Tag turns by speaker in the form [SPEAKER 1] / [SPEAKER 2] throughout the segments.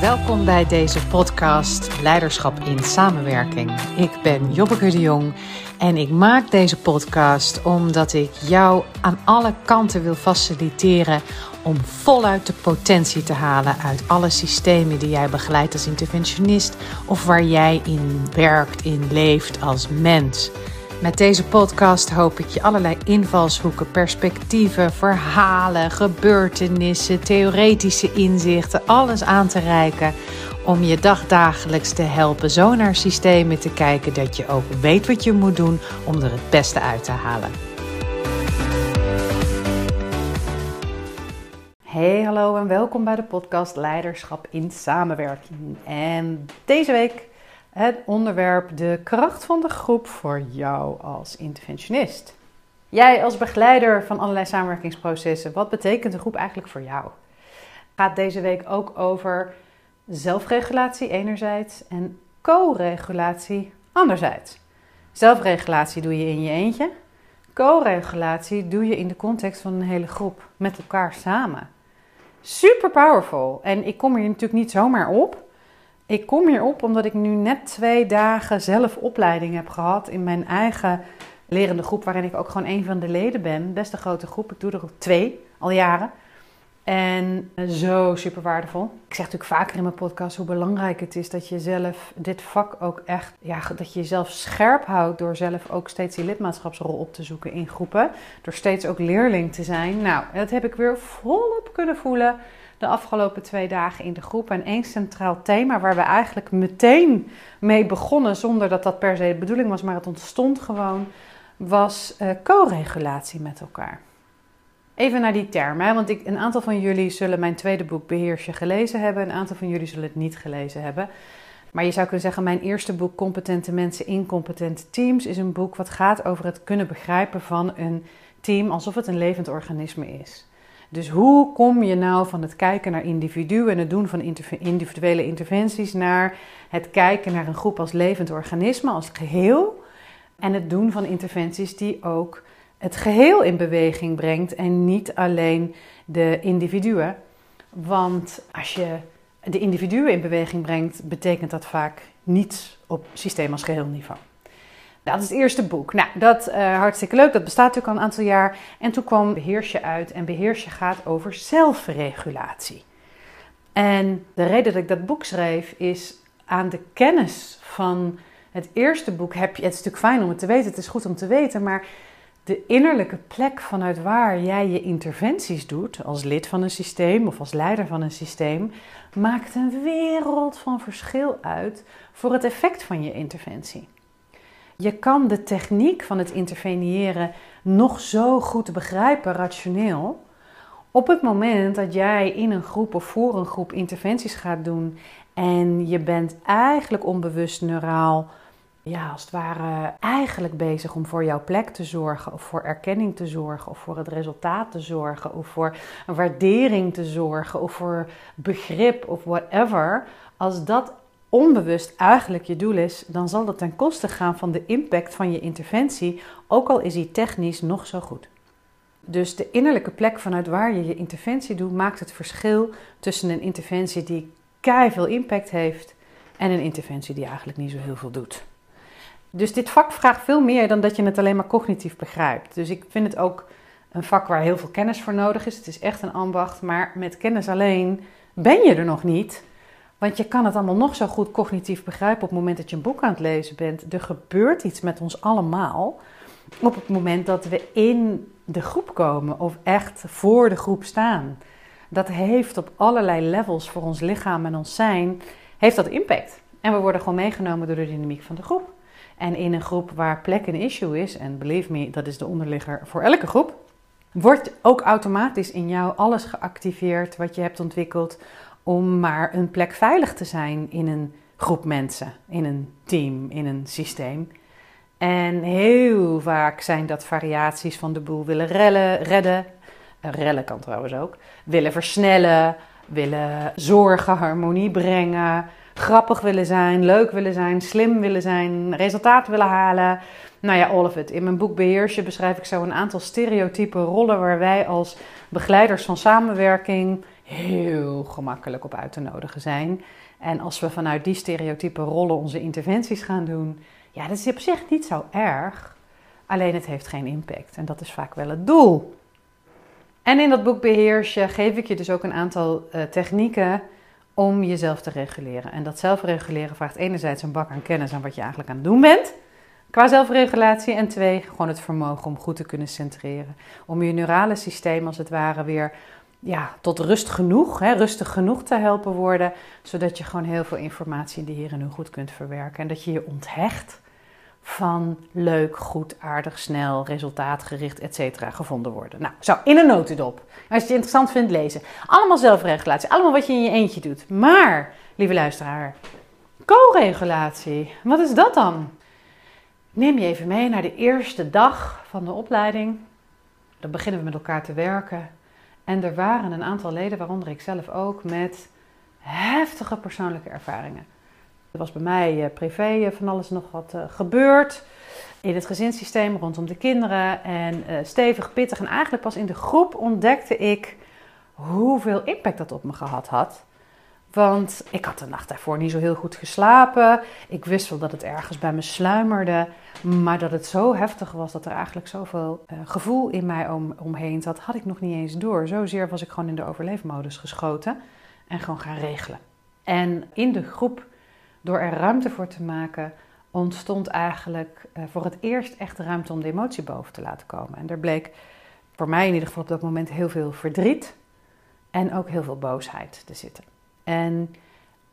[SPEAKER 1] Welkom bij deze podcast Leiderschap in Samenwerking. Ik ben Jobbeke de Jong en ik maak deze podcast omdat ik jou aan alle kanten wil faciliteren om voluit de potentie te halen uit alle systemen die jij begeleidt als interventionist of waar jij in werkt, in leeft als mens. Met deze podcast hoop ik je allerlei invalshoeken, perspectieven, verhalen, gebeurtenissen, theoretische inzichten, alles aan te reiken om je dagdagelijks te helpen zo naar systemen te kijken dat je ook weet wat je moet doen om er het beste uit te halen. Hey, hallo en welkom bij de podcast Leiderschap in Samenwerking. En deze week het onderwerp de kracht van de groep voor jou als interventionist. Jij als begeleider van allerlei samenwerkingsprocessen, wat betekent de groep eigenlijk voor jou? Gaat deze week ook over zelfregulatie enerzijds en co-regulatie anderzijds. Zelfregulatie doe je in je eentje. Co-regulatie doe je in de context van een hele groep met elkaar samen. Super powerful. En ik kom hier natuurlijk niet zomaar op. Ik kom hierop omdat ik nu net twee dagen zelf opleiding heb gehad in mijn eigen lerende groep, waarin ik ook gewoon een van de leden ben. Best een grote groep. Ik doe er twee al jaren. En zo super waardevol. Ik zeg natuurlijk vaker in mijn podcast hoe belangrijk het is dat je zelf dit vak ook echt, ja, dat je jezelf scherp houdt door zelf ook steeds die lidmaatschapsrol op te zoeken in groepen. Door steeds ook leerling te zijn. Nou, dat heb ik weer volop kunnen voelen de afgelopen twee dagen in de groep. En één centraal thema waar we eigenlijk meteen mee begonnen, zonder dat dat per se de bedoeling was, maar het ontstond gewoon, was uh, co-regulatie met elkaar. Even naar die term, hè, want ik, een aantal van jullie zullen mijn tweede boek Beheers je gelezen hebben, een aantal van jullie zullen het niet gelezen hebben. Maar je zou kunnen zeggen, mijn eerste boek Competente mensen in competente teams is een boek wat gaat over het kunnen begrijpen van een team alsof het een levend organisme is. Dus hoe kom je nou van het kijken naar individuen en het doen van individuele interventies naar het kijken naar een groep als levend organisme, als geheel, en het doen van interventies die ook het geheel in beweging brengt en niet alleen de individuen. Want als je de individuen in beweging brengt, betekent dat vaak niets op systeem als geheel niveau. Dat is het eerste boek. Nou, dat uh, hartstikke leuk. Dat bestaat natuurlijk al een aantal jaar. En toen kwam Beheersje uit. En Beheersje gaat over zelfregulatie. En de reden dat ik dat boek schreef is aan de kennis van het eerste boek heb je. Het is natuurlijk fijn om het te weten. Het is goed om te weten. Maar de innerlijke plek vanuit waar jij je interventies doet, als lid van een systeem of als leider van een systeem, maakt een wereld van verschil uit voor het effect van je interventie. Je kan de techniek van het interveneren nog zo goed begrijpen, rationeel. Op het moment dat jij in een groep of voor een groep interventies gaat doen en je bent eigenlijk onbewust neuraal, ja, als het ware eigenlijk bezig om voor jouw plek te zorgen, of voor erkenning te zorgen, of voor het resultaat te zorgen, of voor een waardering te zorgen, of voor begrip of whatever. Als dat onbewust eigenlijk je doel is, dan zal dat ten koste gaan van de impact van je interventie, ook al is die technisch nog zo goed. Dus de innerlijke plek vanuit waar je je interventie doet, maakt het verschil tussen een interventie die kei veel impact heeft en een interventie die eigenlijk niet zo heel veel doet. Dus dit vak vraagt veel meer dan dat je het alleen maar cognitief begrijpt. Dus ik vind het ook een vak waar heel veel kennis voor nodig is. Het is echt een ambacht, maar met kennis alleen ben je er nog niet. Want je kan het allemaal nog zo goed cognitief begrijpen op het moment dat je een boek aan het lezen bent. Er gebeurt iets met ons allemaal op het moment dat we in de groep komen of echt voor de groep staan. Dat heeft op allerlei levels voor ons lichaam en ons zijn, heeft dat impact. En we worden gewoon meegenomen door de dynamiek van de groep. En in een groep waar plek een issue is, en believe me, dat is de onderligger voor elke groep, wordt ook automatisch in jou alles geactiveerd wat je hebt ontwikkeld om maar een plek veilig te zijn in een groep mensen, in een team, in een systeem. En heel vaak zijn dat variaties van de boel willen rellen, redden. Uh, rellen kan trouwens ook. Willen versnellen, willen zorgen, harmonie brengen. Grappig willen zijn, leuk willen zijn, slim willen zijn, resultaat willen halen. Nou ja, all of it. In mijn boek Beheersje beschrijf ik zo een aantal stereotype rollen waar wij als begeleiders van samenwerking heel gemakkelijk op uit te nodigen zijn. En als we vanuit die stereotype rollen onze interventies gaan doen, ja, dat is op zich niet zo erg. Alleen het heeft geen impact. En dat is vaak wel het doel. En in dat boek Beheers je geef ik je dus ook een aantal uh, technieken om jezelf te reguleren. En dat zelfreguleren vraagt enerzijds een bak aan kennis aan wat je eigenlijk aan het doen bent. Qua zelfregulatie. En twee, gewoon het vermogen om goed te kunnen centreren. Om je neurale systeem als het ware weer ja, tot rust genoeg, hè, rustig genoeg te helpen worden. Zodat je gewoon heel veel informatie in de hier en nu goed kunt verwerken. En dat je je onthecht van leuk, goed, aardig, snel, resultaatgericht, etc. gevonden worden. Nou, zo, in een notendop. Als je het interessant vindt, lezen. Allemaal zelfregulatie, allemaal wat je in je eentje doet. Maar, lieve luisteraar, co-regulatie, wat is dat dan? Neem je even mee naar de eerste dag van de opleiding. Dan beginnen we met elkaar te werken. En er waren een aantal leden, waaronder ik zelf ook, met heftige persoonlijke ervaringen. Er was bij mij eh, privé eh, van alles nog wat uh, gebeurd. In het gezinssysteem rondom de kinderen. En stevig, pittig. En eigenlijk pas in de groep ontdekte ik hoeveel impact dat op me gehad had. Want ik had de nacht daarvoor niet zo heel goed geslapen. Ik wist wel dat het ergens bij me sluimerde. Maar dat het zo heftig was dat er eigenlijk zoveel uh, gevoel in mij om, omheen zat, had ik nog niet eens door. Zozeer was ik gewoon in de overleefmodus geschoten en gewoon gaan regelen. En in de groep door er ruimte voor te maken, ontstond eigenlijk uh, voor het eerst echt ruimte om de emotie boven te laten komen. En er bleek voor mij in ieder geval op dat moment heel veel verdriet en ook heel veel boosheid te zitten. En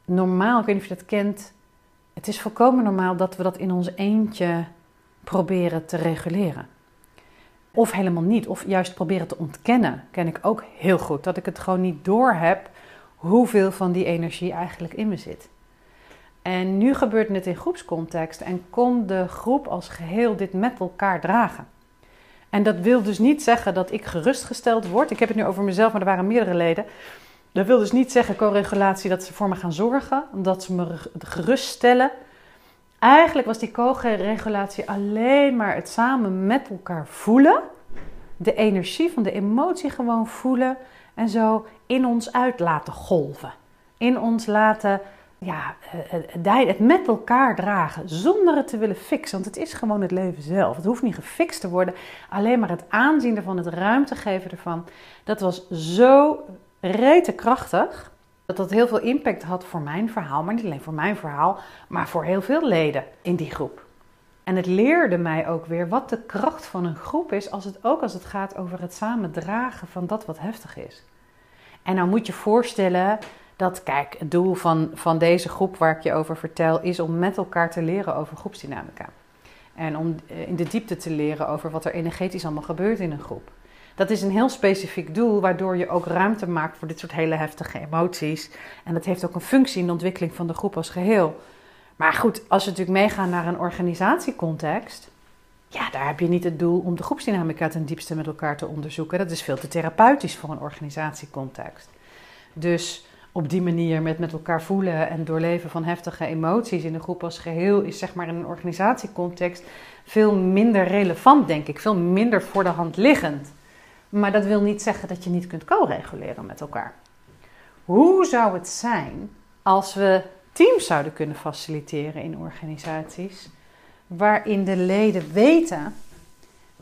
[SPEAKER 1] normaal, ik weet niet of je dat kent, het is volkomen normaal dat we dat in ons eentje proberen te reguleren. Of helemaal niet, of juist proberen te ontkennen, ken ik ook heel goed. Dat ik het gewoon niet door heb hoeveel van die energie eigenlijk in me zit. En nu gebeurt het in groepscontext en kon de groep als geheel dit met elkaar dragen. En dat wil dus niet zeggen dat ik gerustgesteld word. Ik heb het nu over mezelf, maar er waren meerdere leden. Dat wil dus niet zeggen, co-regulatie, dat ze voor me gaan zorgen, dat ze me geruststellen. Eigenlijk was die co-regulatie alleen maar het samen met elkaar voelen. De energie van de emotie gewoon voelen en zo in ons uit laten golven. In ons laten ja, eh, eh, het met elkaar dragen zonder het te willen fixen. Want het is gewoon het leven zelf. Het hoeft niet gefixt te worden. Alleen maar het aanzien ervan, het ruimte geven ervan. Dat was zo rete krachtig. Dat dat heel veel impact had voor mijn verhaal. Maar niet alleen voor mijn verhaal, maar voor heel veel leden in die groep. En het leerde mij ook weer wat de kracht van een groep is, als het, ook als het gaat over het samen dragen van dat wat heftig is. En nou moet je voorstellen dat, kijk, het doel van, van deze groep waar ik je over vertel, is om met elkaar te leren over groepsdynamica. En om eh, in de diepte te leren over wat er energetisch allemaal gebeurt in een groep. Dat is een heel specifiek doel, waardoor je ook ruimte maakt voor dit soort hele heftige emoties. En dat heeft ook een functie in de ontwikkeling van de groep als geheel. Maar goed, als we natuurlijk meegaan naar een organisatiecontext, ja, daar heb je niet het doel om de groepsdynamica ten diepste met elkaar te onderzoeken. Dat is veel te therapeutisch voor een organisatiecontext. Dus op die manier met, met elkaar voelen en doorleven van heftige emoties in een groep als geheel is zeg maar in een organisatiecontext veel minder relevant, denk ik. Veel minder voor de hand liggend. Maar dat wil niet zeggen dat je niet kunt co-reguleren met elkaar. Hoe zou het zijn als we teams zouden kunnen faciliteren in organisaties, waarin de leden weten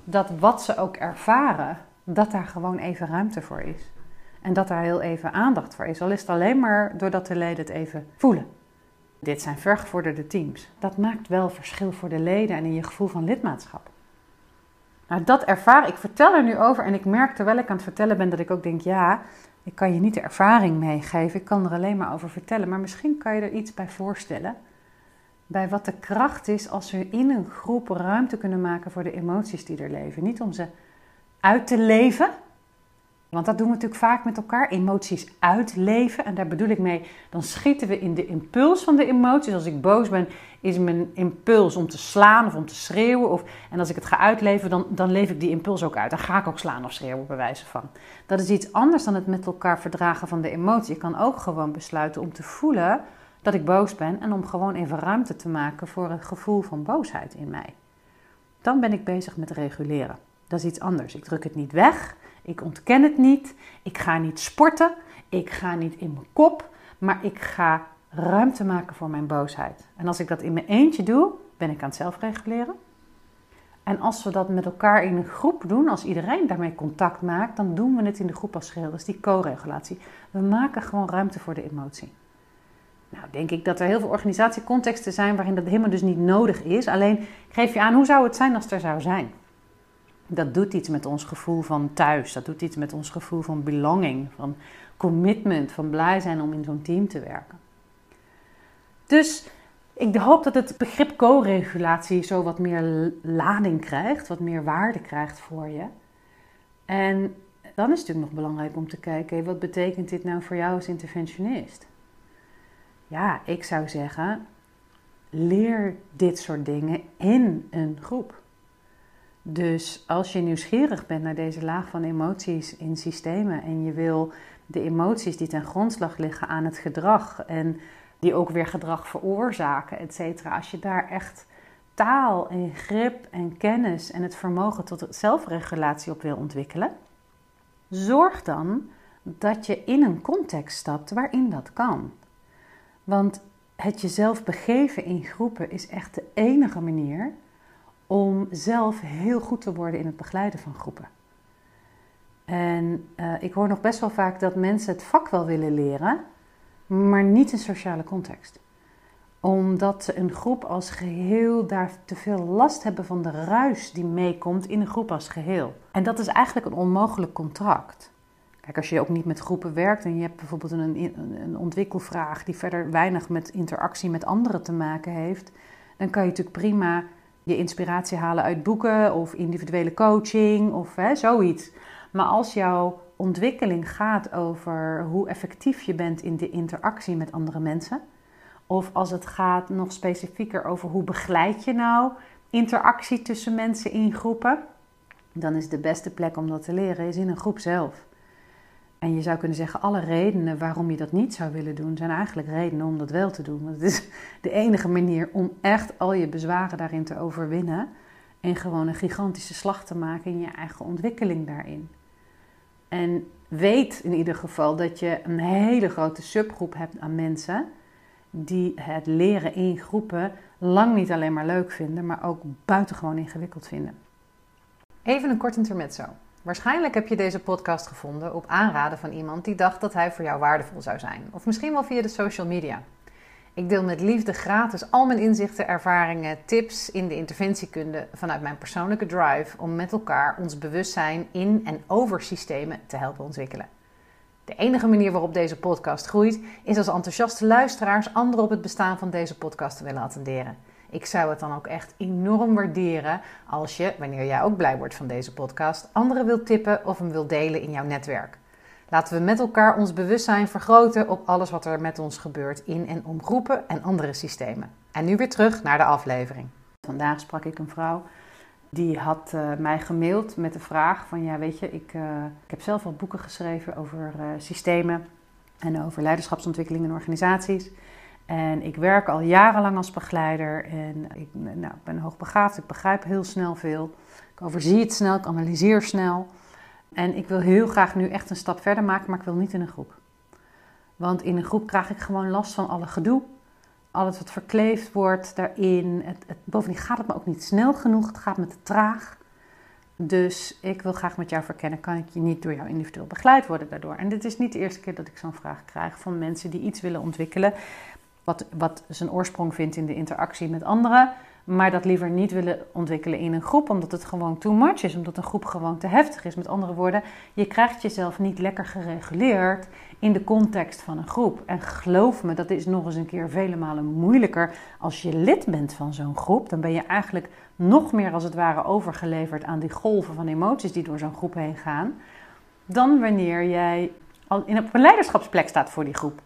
[SPEAKER 1] dat wat ze ook ervaren, dat daar gewoon even ruimte voor is. En dat daar heel even aandacht voor is. Al is het alleen maar doordat de leden het even voelen. Dit zijn vergevorderde teams. Dat maakt wel verschil voor de leden en in je gevoel van lidmaatschap. Nou, dat ervaar ik. vertel er nu over en ik merk terwijl ik aan het vertellen ben dat ik ook denk: ja, ik kan je niet de ervaring meegeven. Ik kan er alleen maar over vertellen. Maar misschien kan je er iets bij voorstellen. Bij wat de kracht is als we in een groep ruimte kunnen maken voor de emoties die er leven. Niet om ze uit te leven, want dat doen we natuurlijk vaak met elkaar, emoties uitleven. En daar bedoel ik mee, dan schieten we in de impuls van de emoties. Als ik boos ben, is mijn impuls om te slaan of om te schreeuwen. Of, en als ik het ga uitleven, dan, dan leef ik die impuls ook uit. Dan ga ik ook slaan of schreeuwen, bij wijze van. Dat is iets anders dan het met elkaar verdragen van de emotie. Ik kan ook gewoon besluiten om te voelen dat ik boos ben. En om gewoon even ruimte te maken voor een gevoel van boosheid in mij. Dan ben ik bezig met reguleren. Dat is iets anders. Ik druk het niet weg. Ik ontken het niet. Ik ga niet sporten. Ik ga niet in mijn kop, maar ik ga ruimte maken voor mijn boosheid. En als ik dat in mijn eentje doe, ben ik aan het zelfreguleren. En als we dat met elkaar in een groep doen, als iedereen daarmee contact maakt, dan doen we het in de groep als geheel. Dat is die co-regulatie. We maken gewoon ruimte voor de emotie. Nou, denk ik dat er heel veel organisatiecontexten zijn waarin dat helemaal dus niet nodig is. Alleen geef je aan hoe zou het zijn als het er zou zijn. Dat doet iets met ons gevoel van thuis. Dat doet iets met ons gevoel van belonging, van commitment, van blij zijn om in zo'n team te werken. Dus ik hoop dat het begrip co-regulatie zo wat meer lading krijgt, wat meer waarde krijgt voor je. En dan is het natuurlijk nog belangrijk om te kijken, wat betekent dit nou voor jou als interventionist? Ja, ik zou zeggen, leer dit soort dingen in een groep. Dus als je nieuwsgierig bent naar deze laag van emoties in systemen en je wil de emoties die ten grondslag liggen aan het gedrag en die ook weer gedrag veroorzaken, et cetera. Als je daar echt taal en grip en kennis en het vermogen tot zelfregulatie op wil ontwikkelen, zorg dan dat je in een context stapt waarin dat kan. Want het jezelf begeven in groepen is echt de enige manier om zelf heel goed te worden in het begeleiden van groepen. En uh, ik hoor nog best wel vaak dat mensen het vak wel willen leren, maar niet in sociale context. Omdat ze een groep als geheel daar te veel last hebben van de ruis die meekomt in een groep als geheel. En dat is eigenlijk een onmogelijk contract. Kijk, als je ook niet met groepen werkt en je hebt bijvoorbeeld een, een ontwikkelvraag die verder weinig met interactie met anderen te maken heeft, dan kan je natuurlijk prima je inspiratie halen uit boeken of individuele coaching of hè, zoiets. Maar als jouw ontwikkeling gaat over hoe effectief je bent in de interactie met andere mensen, of als het gaat nog specifieker over hoe begeleid je nou interactie tussen mensen in groepen, dan is de beste plek om dat te leren is in een groep zelf. En je zou kunnen zeggen, alle redenen waarom je dat niet zou willen doen, zijn eigenlijk redenen om dat wel te doen. Want het is de enige manier om echt al je bezwaren daarin te overwinnen. En gewoon een gigantische slag te maken in je eigen ontwikkeling daarin. En weet in ieder geval dat je een hele grote subgroep hebt aan mensen die het leren in groepen lang niet alleen maar leuk vinden, maar ook buitengewoon ingewikkeld vinden. Even een kort intermezzo. Waarschijnlijk heb je deze podcast gevonden op aanraden van iemand die dacht dat hij voor jou waardevol zou zijn, of misschien wel via de social media. Ik deel met liefde gratis al mijn inzichten, ervaringen, tips in de interventiekunde vanuit mijn persoonlijke drive om met elkaar ons bewustzijn in en over systemen te helpen ontwikkelen. De enige manier waarop deze podcast groeit is als enthousiaste luisteraars anderen op het bestaan van deze podcast te willen attenderen. Ik zou het dan ook echt enorm waarderen als je, wanneer jij ook blij wordt van deze podcast, anderen wilt tippen of hem wilt delen in jouw netwerk. Laten we met elkaar ons bewustzijn vergroten op alles wat er met ons gebeurt in en om groepen en andere systemen. En nu weer terug naar de aflevering. Vandaag sprak ik een vrouw die had uh, mij gemaild met de vraag van ja weet je, ik, uh, ik heb zelf wat boeken geschreven over uh, systemen en over leiderschapsontwikkeling in organisaties. En ik werk al jarenlang als begeleider en ik nou, ben hoogbegaafd, ik begrijp heel snel veel. Ik overzie het snel, ik analyseer snel. En ik wil heel graag nu echt een stap verder maken, maar ik wil niet in een groep. Want in een groep krijg ik gewoon last van alle gedoe. Alles wat verkleefd wordt daarin. Het, bovendien gaat het me ook niet snel genoeg. Het gaat me te traag. Dus ik wil graag met jou verkennen, kan ik je niet door jou individueel begeleid worden daardoor? En dit is niet de eerste keer dat ik zo'n vraag krijg van mensen die iets willen ontwikkelen. Wat, wat zijn oorsprong vindt in de interactie met anderen maar dat liever niet willen ontwikkelen in een groep, omdat het gewoon too much is, omdat een groep gewoon te heftig is. Met andere woorden, je krijgt jezelf niet lekker gereguleerd in de context van een groep. En geloof me, dat is nog eens een keer vele malen moeilijker als je lid bent van zo'n groep. Dan ben je eigenlijk nog meer als het ware overgeleverd aan die golven van emoties die door zo'n groep heen gaan, dan wanneer jij al in op een leiderschapsplek staat voor die groep.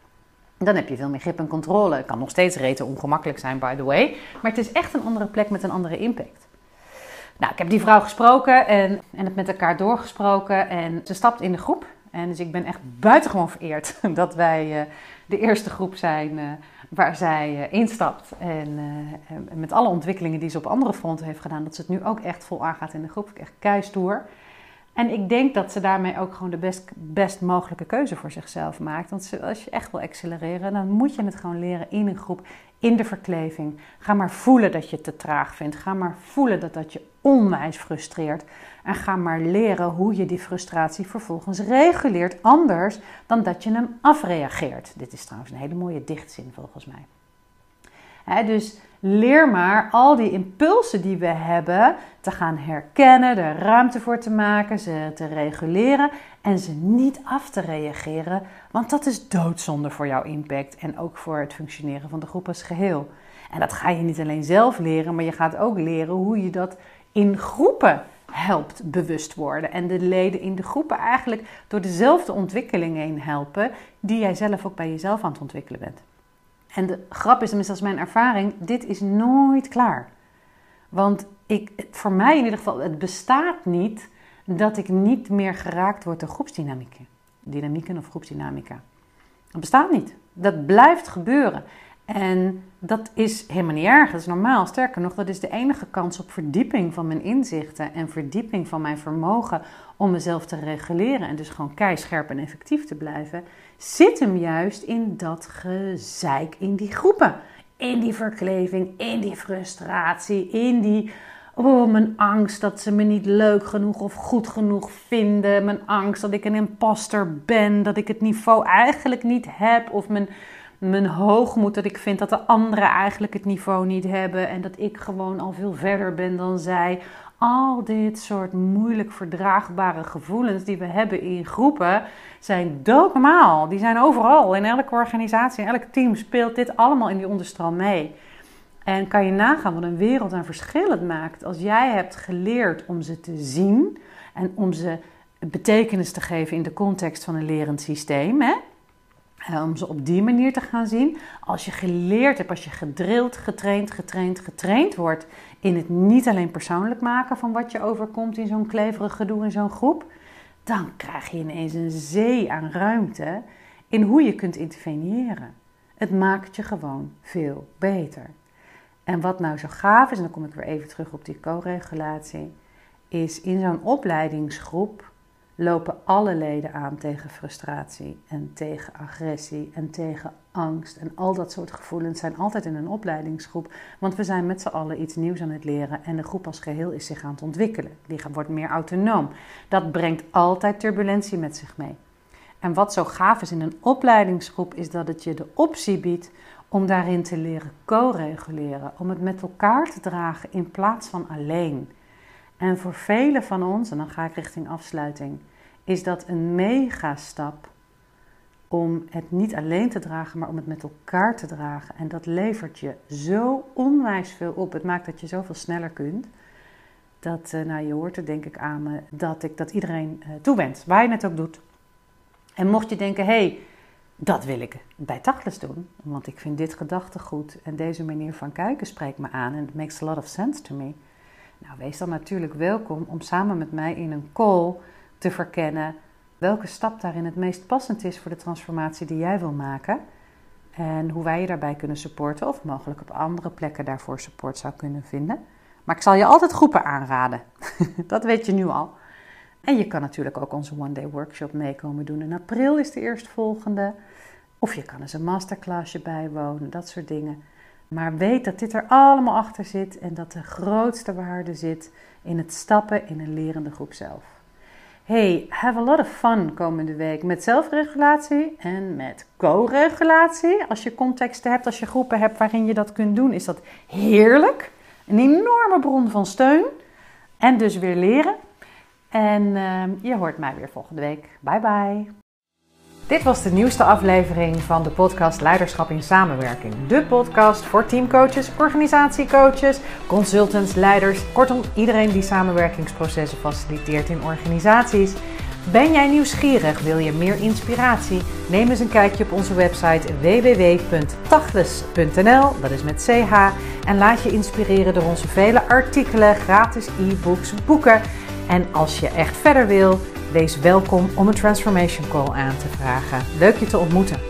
[SPEAKER 1] Dan heb je veel meer grip en controle. Het kan nog steeds reten ongemakkelijk zijn, by the way. Maar het is echt een andere plek met een andere impact. Nou, ik heb die vrouw gesproken en, en het met elkaar doorgesproken. En ze stapt in de groep. En dus ik ben echt buitengewoon vereerd dat wij uh, de eerste groep zijn uh, waar zij uh, instapt. En met alle ontwikkelingen die ze op andere fronten heeft gedaan, dat ze het nu ook echt vol aangaat in de groep. Ik echt keistoer. En ik denk dat ze daarmee ook gewoon de best, best mogelijke keuze voor zichzelf maakt. Want als je echt wil accelereren, dan moet je het gewoon leren in een groep, in de verkleving. Ga maar voelen dat je het te traag vindt. Ga maar voelen dat dat je onwijs frustreert. En ga maar leren hoe je die frustratie vervolgens reguleert, anders dan dat je hem afreageert. Dit is trouwens een hele mooie dichtzin volgens mij dus leer maar al die impulsen die we hebben te gaan herkennen, er ruimte voor te maken, ze te reguleren en ze niet af te reageren, want dat is doodzonde voor jouw impact en ook voor het functioneren van de groep als geheel. En dat ga je niet alleen zelf leren, maar je gaat ook leren hoe je dat in groepen helpt bewust worden. En de leden in de groepen eigenlijk door dezelfde ontwikkeling heen helpen die jij zelf ook bij jezelf aan het ontwikkelen bent. En de grap is, tenminste als mijn ervaring, dit is nooit klaar. Want ik, voor mij in ieder geval, het bestaat niet dat ik niet meer geraakt word door groepsdynamieken. Dynamieken of groepsdynamica. Dat bestaat niet. Dat blijft gebeuren. En dat is helemaal niet erg, dat is normaal. Sterker nog, dat is de enige kans op verdieping van mijn inzichten en verdieping van mijn vermogen om mezelf te reguleren en dus gewoon keischerp en effectief te blijven, zit hem juist in dat gezeik in die groepen. In die verkleving, in die frustratie, in die Oh, mijn angst dat ze me niet leuk genoeg of goed genoeg vinden. Mijn angst dat ik een imposter ben. Dat ik het niveau eigenlijk niet heb. Of mijn mijn hoogmoed dat ik vind dat de anderen eigenlijk het niveau niet hebben en dat ik gewoon al veel verder ben dan zij. Al dit soort moeilijk verdraagbare gevoelens die we hebben in groepen zijn doodnormaal. Die zijn overal. In elke organisatie, in elk team speelt dit allemaal in die onderstroom mee. En kan je nagaan wat een wereld aan verschil het maakt als jij hebt geleerd om ze te zien en om ze betekenis te geven in de context van een lerend systeem. Hè? Eh, om ze op die manier te gaan zien. Als je geleerd hebt, als je gedrild, getraind, getraind, getraind wordt in het niet alleen persoonlijk maken van wat je overkomt in zo'n kleverig gedoe in zo'n groep, dan krijg je ineens een zee aan ruimte in hoe je kunt interveneren. Het maakt je gewoon veel beter. En wat nou zo gaaf is, en dan kom ik weer even terug op die co-regulatie, is in zo'n opleidingsgroep lopen alle leden aan tegen frustratie en tegen agressie en tegen angst. En al dat soort gevoelens zijn altijd in een opleidingsgroep, want we zijn met z'n allen iets nieuws aan het leren en de groep als geheel is zich aan het ontwikkelen. Die wordt meer autonoom. Dat brengt altijd turbulentie met zich mee. En wat zo gaaf is in een opleidingsgroep, is dat het je de optie biedt om daarin te leren co-reguleren, om het met elkaar te dragen in plaats van alleen. En voor velen van ons, en dan ga ik richting afsluiting, is dat een mega stap om het niet alleen te dragen, maar om het met elkaar te dragen. En dat levert je zo onwijs veel op. Het maakt dat je zoveel sneller kunt. Dat, uh, nou je hoort er denk ik aan me, dat ik dat iedereen uh, toewens, waar je het ook doet. En mocht je denken, hé, hey, dat wil ik bij Tachlis doen, want ik vind dit gedachtegoed en deze manier van kijken spreekt me aan en it makes a lot of sense to me nou, wees dan natuurlijk welkom om samen met mij in een call te verkennen welke stap daarin het meest passend is voor de transformatie die jij wil maken. En hoe wij je daarbij kunnen supporten of mogelijk op andere plekken daarvoor support zou kunnen vinden. Maar ik zal je altijd groepen aanraden. dat weet je nu al. En je kan natuurlijk ook onze One Day Workshop meekomen doen. In april is de eerstvolgende. Of je kan eens een masterclassje bijwonen, dat soort dingen. Maar weet dat dit er allemaal achter zit en dat de grootste waarde zit in het stappen in een lerende groep zelf. Hey, have a lot of fun komende week met zelfregulatie en met co-regulatie. Als je contexten hebt, als je groepen hebt waarin je dat kunt doen, is dat heerlijk. Een enorme bron van steun en dus weer leren. En uh, je hoort mij weer volgende week. Bye bye. Dit was de nieuwste aflevering van de podcast Leiderschap in Samenwerking. De podcast voor teamcoaches, organisatiecoaches, consultants, leiders, kortom iedereen die samenwerkingsprocessen faciliteert in organisaties. Ben jij nieuwsgierig? Wil je meer inspiratie? Neem eens een kijkje op onze website www.tachles.nl, dat is met ch, en laat je inspireren door onze vele artikelen, gratis e-books, boeken. En als je echt verder wil, Wees welkom om een Transformation Call aan te vragen. Leuk je te ontmoeten.